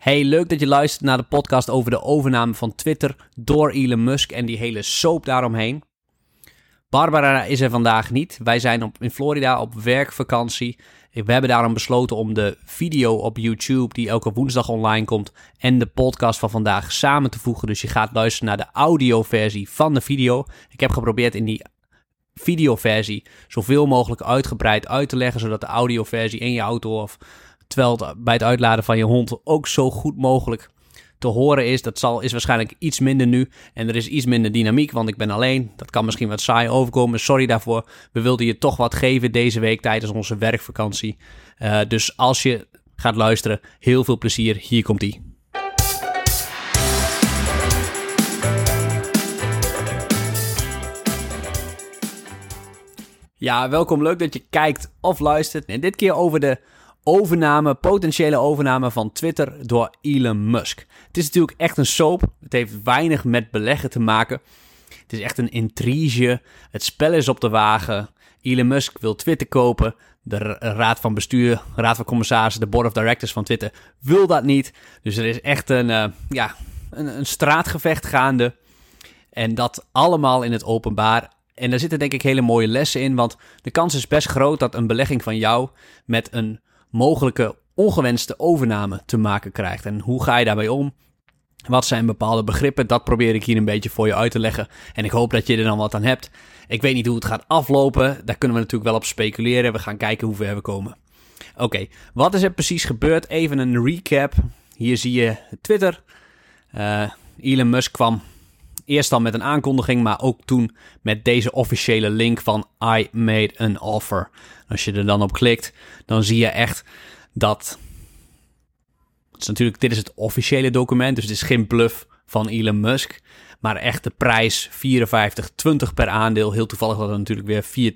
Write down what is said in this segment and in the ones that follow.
Hey, leuk dat je luistert naar de podcast over de overname van Twitter door Elon Musk en die hele soap daaromheen. Barbara is er vandaag niet. Wij zijn op, in Florida op werkvakantie. We hebben daarom besloten om de video op YouTube, die elke woensdag online komt, en de podcast van vandaag samen te voegen. Dus je gaat luisteren naar de audioversie van de video. Ik heb geprobeerd in die videoversie zoveel mogelijk uitgebreid uit te leggen, zodat de audioversie in je auto of terwijl bij het uitladen van je hond ook zo goed mogelijk te horen is. Dat zal, is waarschijnlijk iets minder nu. En er is iets minder dynamiek, want ik ben alleen. Dat kan misschien wat saai overkomen. Sorry daarvoor. We wilden je toch wat geven deze week tijdens onze werkvakantie. Uh, dus als je gaat luisteren, heel veel plezier. Hier komt ie. Ja, welkom. Leuk dat je kijkt of luistert. En dit keer over de overname, potentiële overname van Twitter door Elon Musk. Het is natuurlijk echt een soap. Het heeft weinig met beleggen te maken. Het is echt een intrige. Het spel is op de wagen. Elon Musk wil Twitter kopen. De raad van bestuur, raad van commissarissen, de board of directors van Twitter wil dat niet. Dus er is echt een, uh, ja, een, een straatgevecht gaande. En dat allemaal in het openbaar. En daar zitten denk ik hele mooie lessen in. Want de kans is best groot dat een belegging van jou met een mogelijke ongewenste overname te maken krijgt. En hoe ga je daarbij om? Wat zijn bepaalde begrippen? Dat probeer ik hier een beetje voor je uit te leggen. En ik hoop dat je er dan wat aan hebt. Ik weet niet hoe het gaat aflopen. Daar kunnen we natuurlijk wel op speculeren. We gaan kijken hoe ver we komen. Oké, wat is er precies gebeurd? Even een recap. Hier zie je Twitter. Uh, Elon Musk kwam eerst al met een aankondiging, maar ook toen met deze officiële link van I made an offer. Als je er dan op klikt, dan zie je echt dat. Het is natuurlijk, dit is het officiële document, dus het is geen bluff van Elon Musk. Maar echt de prijs 54,20 per aandeel. Heel toevallig dat het natuurlijk weer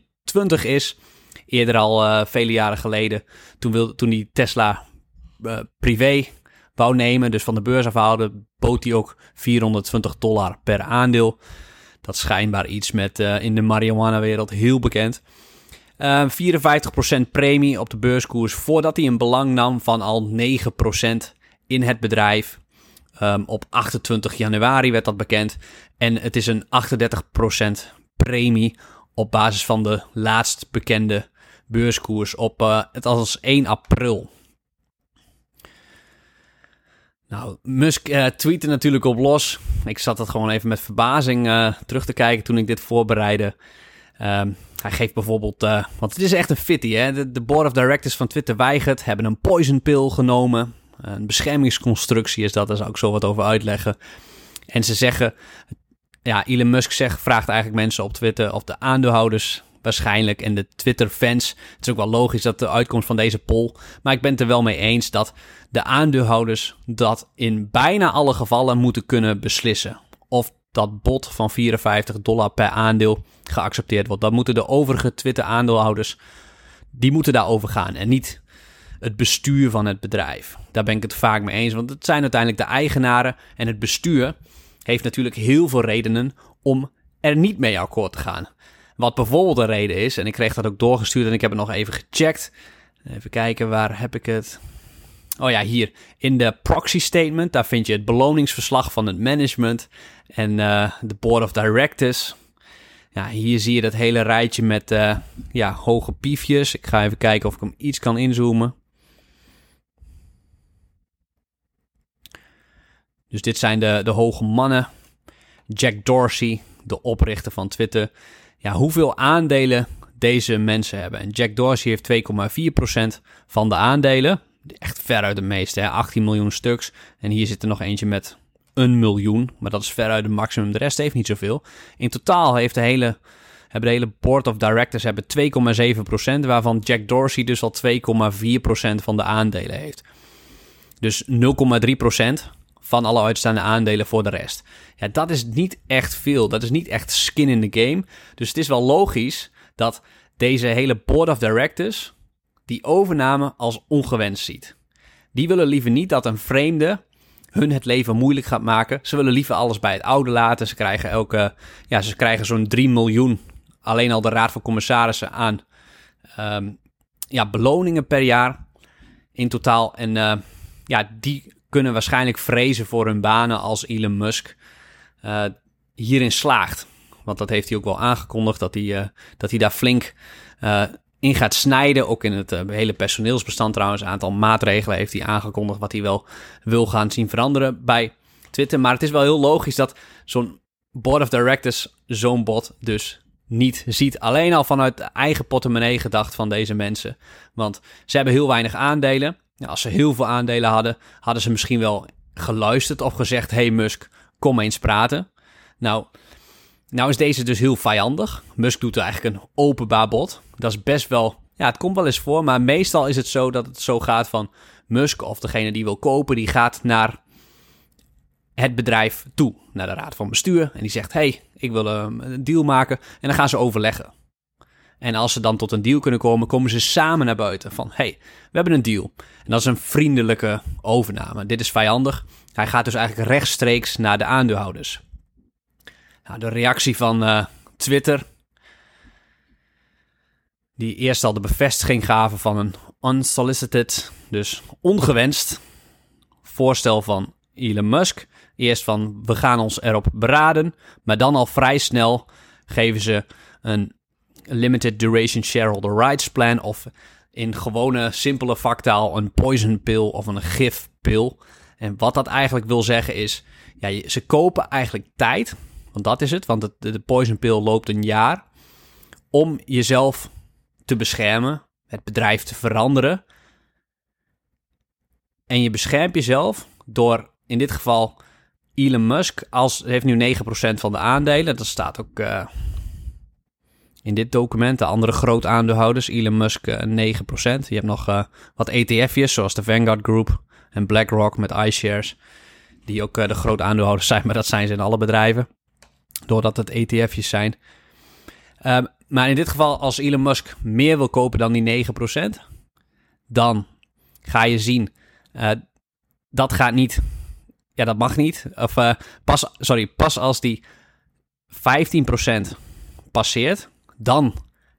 4,20 is. Eerder al uh, vele jaren geleden, toen, wilde, toen die Tesla uh, privé wou nemen, dus van de beurs afhouden, bood hij ook 420 dollar per aandeel. Dat is schijnbaar iets met uh, in de marihuana-wereld heel bekend. Uh, 54% premie op de beurskoers voordat hij een belang nam van al 9% in het bedrijf. Um, op 28 januari werd dat bekend. En het is een 38% premie op basis van de laatst bekende beurskoers op uh, het als 1 april. Nou, Musk uh, tweette natuurlijk op los. Ik zat dat gewoon even met verbazing uh, terug te kijken toen ik dit voorbereidde. Uh, hij geeft bijvoorbeeld, uh, want het is echt een fitty, hè. De, de, board of directors van Twitter weigert, hebben een poison pill genomen. Een beschermingsconstructie is dat, daar zou ik zo wat over uitleggen. En ze zeggen, ja, Elon Musk zegt, vraagt eigenlijk mensen op Twitter of de aandeelhouders waarschijnlijk. En de Twitter-fans. Het is ook wel logisch dat de uitkomst van deze poll. Maar ik ben het er wel mee eens dat de aandeelhouders dat in bijna alle gevallen moeten kunnen beslissen. Of dat bod van 54 dollar per aandeel geaccepteerd wordt. Dat moeten de overige Twitter-aandeelhouders. Die moeten daarover gaan. En niet het bestuur van het bedrijf. Daar ben ik het vaak mee eens. Want het zijn uiteindelijk de eigenaren. En het bestuur heeft natuurlijk heel veel redenen om er niet mee akkoord te gaan. Wat bijvoorbeeld een reden is, en ik kreeg dat ook doorgestuurd en ik heb het nog even gecheckt. Even kijken, waar heb ik het? Oh ja, hier. In de proxy statement, daar vind je het beloningsverslag van het management en uh, de board of directors. Ja, hier zie je dat hele rijtje met uh, ja, hoge piefjes. Ik ga even kijken of ik hem iets kan inzoomen. Dus dit zijn de, de hoge mannen. Jack Dorsey, de oprichter van Twitter ja, hoeveel aandelen deze mensen hebben. En Jack Dorsey heeft 2,4% van de aandelen. Echt veruit de meeste, hè? 18 miljoen stuks. En hier zit er nog eentje met een miljoen. Maar dat is veruit de maximum. De rest heeft niet zoveel. In totaal heeft de hele, hebben de hele board of directors hebben 2,7%. Waarvan Jack Dorsey dus al 2,4% van de aandelen heeft. Dus 0,3% van alle uitstaande aandelen voor de rest. Ja, dat is niet echt veel. Dat is niet echt skin in the game. Dus het is wel logisch dat deze hele board of directors die overname als ongewenst ziet. Die willen liever niet dat een vreemde hun het leven moeilijk gaat maken. Ze willen liever alles bij het oude laten. Ze krijgen elke, ja, ze krijgen zo'n 3 miljoen. Alleen al de raad van commissarissen aan um, ja, beloningen per jaar in totaal. En uh, ja, die kunnen waarschijnlijk vrezen voor hun banen als Elon Musk uh, hierin slaagt. Want dat heeft hij ook wel aangekondigd, dat hij, uh, dat hij daar flink uh, in gaat snijden. Ook in het hele personeelsbestand trouwens. Een aantal maatregelen heeft hij aangekondigd wat hij wel wil gaan zien veranderen bij Twitter. Maar het is wel heel logisch dat zo'n board of directors zo'n bot dus niet ziet. Alleen al vanuit eigen portemonnee gedacht van deze mensen. Want ze hebben heel weinig aandelen. Als ze heel veel aandelen hadden, hadden ze misschien wel geluisterd of gezegd: Hey Musk, kom eens praten. Nou, nou is deze dus heel vijandig. Musk doet eigenlijk een openbaar bod. Dat is best wel. Ja, het komt wel eens voor, maar meestal is het zo dat het zo gaat van Musk of degene die wil kopen, die gaat naar het bedrijf toe, naar de raad van bestuur. En die zegt: hey, ik wil ehm, een deal maken. En dan gaan ze overleggen. En als ze dan tot een deal kunnen komen, komen ze samen naar buiten. Van hey, we hebben een deal. En dat is een vriendelijke overname. Dit is vijandig. Hij gaat dus eigenlijk rechtstreeks naar de aandeelhouders. Nou, de reactie van uh, Twitter. Die eerst al de bevestiging gaven van een unsolicited, dus ongewenst voorstel van Elon Musk. Eerst van we gaan ons erop beraden, maar dan al vrij snel geven ze een limited duration shareholder rights plan of in gewone simpele vaktaal een poison pill of een gifpil. En wat dat eigenlijk wil zeggen is, ja, ze kopen eigenlijk tijd, want dat is het, want de, de poison pill loopt een jaar, om jezelf te beschermen, het bedrijf te veranderen. En je beschermt jezelf door in dit geval Elon Musk als, heeft nu 9% van de aandelen. Dat staat ook uh, in dit document. De andere groot aandeelhouders, Elon Musk uh, eh, 9%. Je hebt nog uh, wat ETF'jes, zoals de Vanguard Group en BlackRock met iShares. Die ook de groot aandeelhouders zijn, maar dat zijn ze in alle bedrijven. Doordat het ETF'jes zijn. Um, maar in dit geval, als Elon Musk meer wil kopen dan die 9%, dan ga je zien, dat gaat niet ja, dat mag niet. Of pas, sorry, pas als die 15% passeert, dan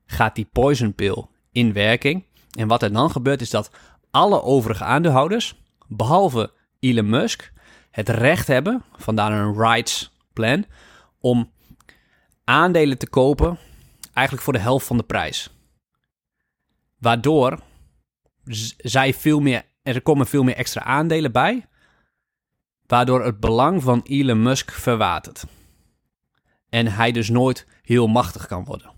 gaat die poison pill in werking. En wat er dan gebeurt is dat alle overige aandeelhouders, behalve Elon Musk, het recht hebben, vandaar een rights plan, om aandelen te kopen eigenlijk voor de helft van de prijs. Waardoor zij veel meer, er komen veel meer extra aandelen bij, waardoor het belang van Elon Musk verwatert. En hij dus nooit heel machtig kan worden.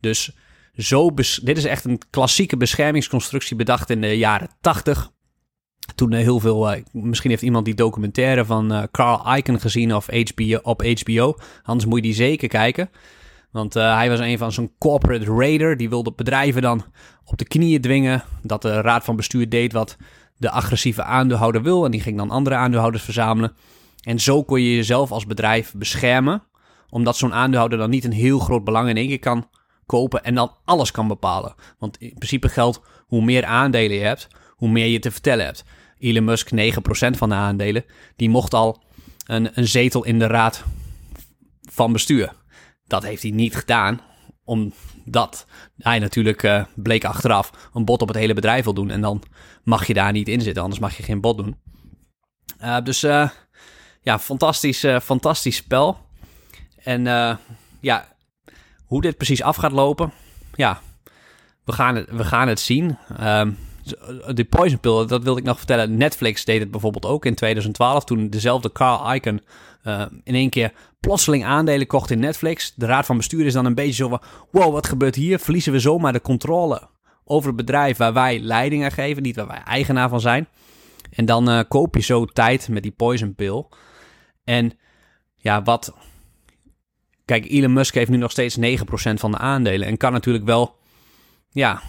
Dus zo dit is echt een klassieke beschermingsconstructie bedacht in de jaren 80. Toen heel veel, uh, misschien heeft iemand die documentaire van uh, Carl Icahn gezien of HBO, op HBO. Anders moet je die zeker kijken. Want hij was een van zo'n corporate raider. Die wilde bedrijven dan op de knieën dwingen. Dat de raad van bestuur deed wat de agressieve aandeelhouder wil. En die ging dan andere aandeelhouders verzamelen. En zo kon je jezelf als bedrijf beschermen. Omdat zo'n aandeelhouder dan niet een heel groot belang in één keer kan kopen en dan alles kan bepalen. Want in principe geldt, hoe meer aandelen je hebt, hoe meer je te vertellen hebt. Elon Musk, 9% van de aandelen, die mocht al een, een zetel in de raad van bestuur. Dat heeft hij niet gedaan, omdat hij natuurlijk uh, bleek achteraf een bod op het hele bedrijf wil doen. En dan mag je daar niet in zitten, anders mag je geen bod doen. Uh, dus uh, ja, fantastisch, fantastisch spel. En ja, hoe dit precies af gaat lopen, ja, we gaan het, we gaan het zien. Um, de Poison Pill, dat wilde ik nog vertellen. Netflix deed het bijvoorbeeld ook in 2012, toen dezelfde Carl Icahn uh, in één keer plotseling aandelen kocht in Netflix. De raad van bestuur is dan een beetje zo van, wow, wat gebeurt hier? Verliezen we zomaar de controle over het bedrijf waar wij leiding aan geven, niet waar wij eigenaar van zijn. En dan uh, koop je zo tijd met die Poison Pill. En ja, wat... Kijk, Elon Musk heeft nu nog steeds 9% van de aandelen en kan natuurlijk wel... Ja,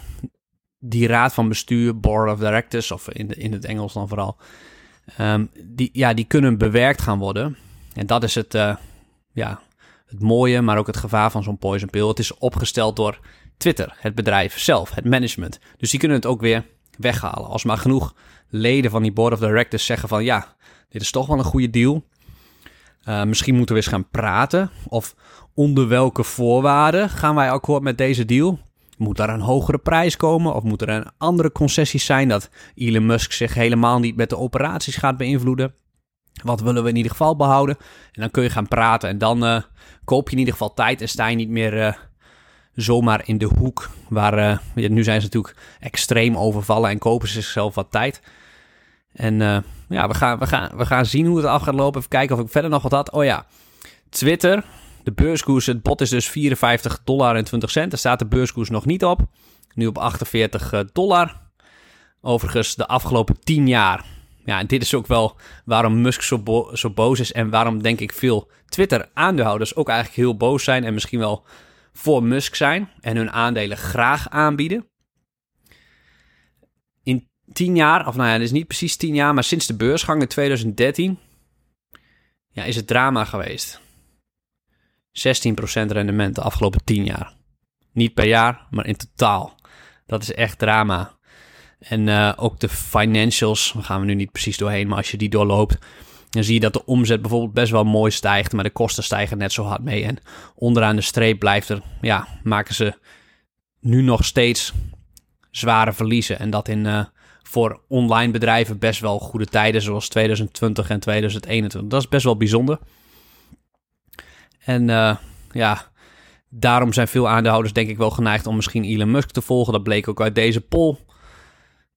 die raad van bestuur, board of directors, of in, in het Engels dan vooral, um, die, ja, die kunnen bewerkt gaan worden. En dat is het, uh, ja, het mooie, maar ook het gevaar van zo'n poison pill. Het is opgesteld door Twitter, het bedrijf zelf, het management. Dus die kunnen het ook weer weghalen. Als maar genoeg leden van die board of directors zeggen van ja, dit is toch wel een goede deal. Uh, misschien moeten we eens gaan praten. Of onder welke voorwaarden gaan wij akkoord met deze deal? moet daar een hogere prijs komen? Of moet er een andere concessies zijn dat Elon Musk zich helemaal niet met de operaties gaat beïnvloeden? Wat willen we in ieder geval behouden? En dan kun je gaan praten en dan uh, koop je in ieder geval tijd en sta je niet meer uh, zomaar in de hoek. Waar, nu zijn ze natuurlijk extreem overvallen en kopen ze zichzelf wat tijd. En ja, we gaan, we, gaan, we gaan zien hoe het af gaat lopen. Even kijken of ik verder nog wat had. Oh ja, Twitter. De beurskoers, het bot is dus 54 dollar en 20 cent. Daar staat de beurskoers nog niet op. Nu op 48 dollar. Overigens, de afgelopen 10 jaar ja, en dit is ook wel waarom Musk zo, zo boos is en waarom denk ik veel Twitter-aandeelhouders ook eigenlijk heel boos zijn en misschien wel voor Musk zijn en hun aandelen graag aanbieden. Tien jaar, of nou ja, het is niet precies tien jaar, maar sinds de beursgang in 2013 ja, is het drama geweest. 16% rendement de afgelopen 10 jaar. Niet per jaar, maar in totaal. Dat is echt drama. En uh, ook de financials, daar gaan we nu niet precies doorheen, maar als je die doorloopt, dan zie je dat de omzet bijvoorbeeld best wel mooi stijgt, maar de kosten stijgen net zo hard mee. En onderaan de streep blijft er, ja, maken ze nu nog steeds zware verliezen. En dat in uh, voor online bedrijven best wel goede tijden, zoals 2020 en 2021. Dat is best wel bijzonder. En uh, ja, daarom zijn veel aandeelhouders denk ik wel geneigd om misschien Elon Musk te volgen. Dat bleek ook uit deze poll.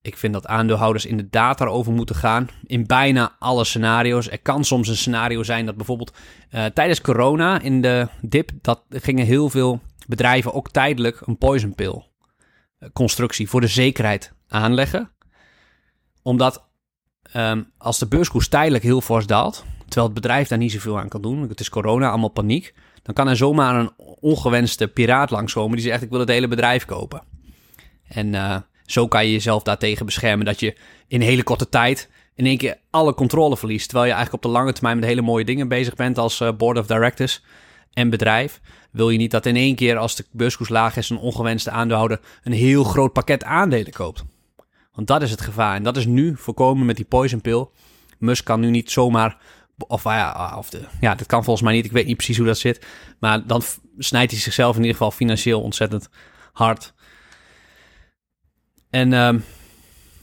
Ik vind dat aandeelhouders inderdaad daarover moeten gaan. In bijna alle scenario's. Er kan soms een scenario zijn dat bijvoorbeeld uh, tijdens corona in de dip, dat gingen heel veel bedrijven ook tijdelijk een poison pill eh, constructie voor de zekerheid aanleggen. Omdat um, als de beurskoers tijdelijk heel fors daalt, terwijl het bedrijf daar niet zoveel aan kan doen, het is corona, allemaal paniek, dan kan er zomaar een ongewenste piraat langskomen die zegt ik wil het hele bedrijf kopen. En uh, zo kan je jezelf daartegen beschermen dat je in hele korte tijd in één keer alle controle verliest. Terwijl je eigenlijk op de lange termijn met hele mooie dingen bezig bent als uh, board of directors en bedrijf. Wil je niet dat in één keer als de beurskoers laag is een ongewenste aandeelhouder een heel groot pakket aandelen koopt. Want dat is het gevaar. En dat is nu voorkomen met die poison pill. Musk kan nu niet zomaar. Of ja, of de, ja, dat kan volgens mij niet. Ik weet niet precies hoe dat zit. Maar dan snijdt hij zichzelf in ieder geval financieel ontzettend hard. En uh,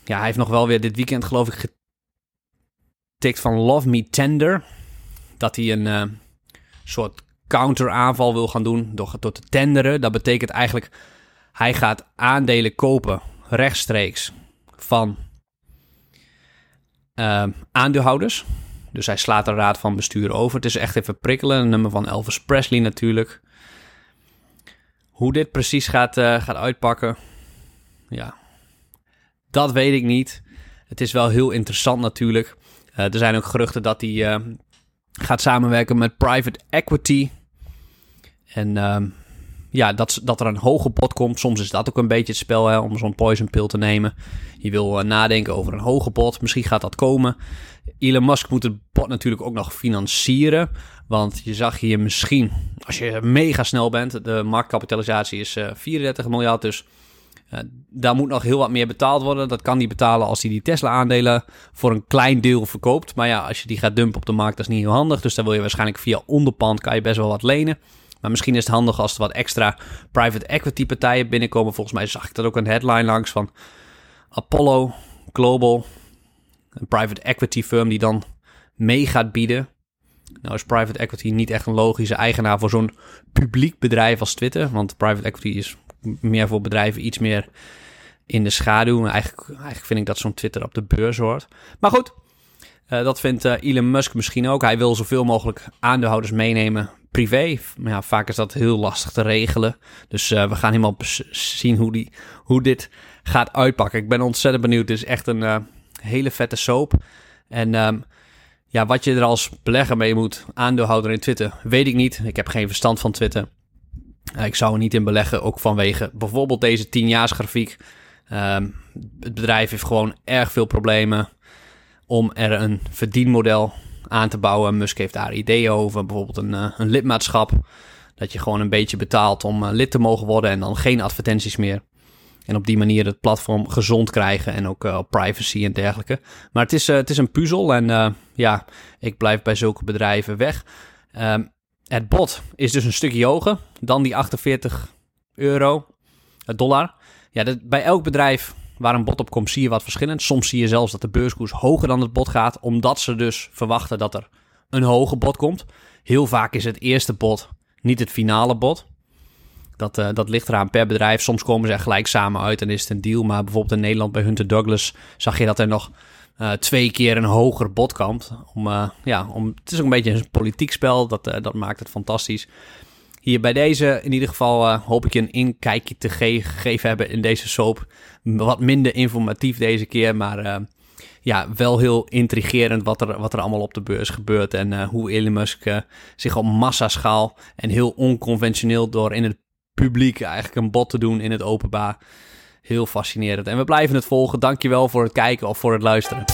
ja, hij heeft nog wel weer dit weekend geloof ik getikt van Love Me Tender. Dat hij een uh, soort counteraanval wil gaan doen door, door te tenderen. Dat betekent eigenlijk, hij gaat aandelen kopen rechtstreeks van uh, aandeelhouders. Dus hij slaat de raad van bestuur over. Het is echt even prikkelen. Een nummer van Elvis Presley natuurlijk. Hoe dit precies gaat, uh, gaat uitpakken. Ja, dat weet ik niet. Het is wel heel interessant natuurlijk. Uh, er zijn ook geruchten dat hij uh, gaat samenwerken met private equity. En uh, ja, dat, dat er een hoge bod komt. Soms is dat ook een beetje het spel hè, om zo'n poison pill te nemen. Je wil nadenken over een hoge bod. Misschien gaat dat komen. Elon Musk moet het bod natuurlijk ook nog financieren. Want je zag hier misschien, als je mega snel bent, de marktkapitalisatie is 34 miljard. Dus uh, daar moet nog heel wat meer betaald worden. Dat kan hij betalen als hij die Tesla-aandelen voor een klein deel verkoopt. Maar ja, als je die gaat dumpen op de markt, dat is niet heel handig. Dus dan wil je waarschijnlijk via onderpand kan je best wel wat lenen. Maar misschien is het handig als er wat extra private equity partijen binnenkomen. Volgens mij zag ik dat ook een headline langs van Apollo Global. Een private equity firm die dan mee gaat bieden. Nou is private equity niet echt een logische eigenaar voor zo'n publiek bedrijf als Twitter. Want private equity is meer voor bedrijven iets meer in de schaduw. Eigenlijk, eigenlijk vind ik dat zo'n Twitter op de beurs hoort. Maar goed, uh, dat vindt uh, Elon Musk misschien ook. Hij wil zoveel mogelijk aandeelhouders meenemen privé. Maar ja, vaak is dat heel lastig te regelen. Dus uh, we gaan helemaal zien hoe, die, hoe dit gaat uitpakken. Ik ben ontzettend benieuwd. Het is echt een hele vette soap. En um, ja, wat je er als belegger mee moet, aandeelhouder in Twitter, weet ik niet. Ik heb geen verstand van Twitter. Eh, ik zou er niet in beleggen, ook vanwege bijvoorbeeld deze 10-jaarsgrafiek. Uh, het bedrijf heeft gewoon erg veel problemen om er een verdienmodel aan te bouwen. Musk heeft daar ideeën over, bijvoorbeeld een, uh, een lidmaatschap. Dat je gewoon een beetje betaalt om uh, lid te mogen worden en dan geen advertenties meer. En op die manier het platform gezond krijgen en ook uh, privacy en dergelijke. Maar het is, het is een puzzel en ja, ik blijf bij zulke bedrijven weg. Um, het bod is dus een stukje hoger dan die 48 euro. dollar. Ja, dat, bij elk bedrijf waar een bod op komt, zie je wat verschillend. Soms zie je zelfs dat de beurskoers hoger dan het bod gaat, omdat ze dus verwachten dat er een hoger bod komt. Heel vaak is het eerste bod niet het finale bod. Dat, uh, dat ligt eraan per bedrijf. Soms komen ze er gelijk samen uit en is het een deal. Maar bijvoorbeeld in Nederland bij Hunter Douglas zag je dat er nog uh, twee keer een hoger bod komt. Om, uh, ja, om, het is ook een beetje een politiek spel. Dat, dat maakt het fantastisch. Hier bij deze, in ieder geval, hoop ik je een inkijkje te ge gegeven hebben in deze soap. Wat minder informatief deze keer, maar ja, wel heel intrigerend wat er, wat er allemaal op de beurs gebeurt. En uh, hoe Elon Musk zich op massaschaal en heel onconventioneel door in het publiek eigenlijk een bot te doen in het openbaar. Heel fascinerend. En we blijven het volgen. Dankjewel voor het kijken of voor het luisteren.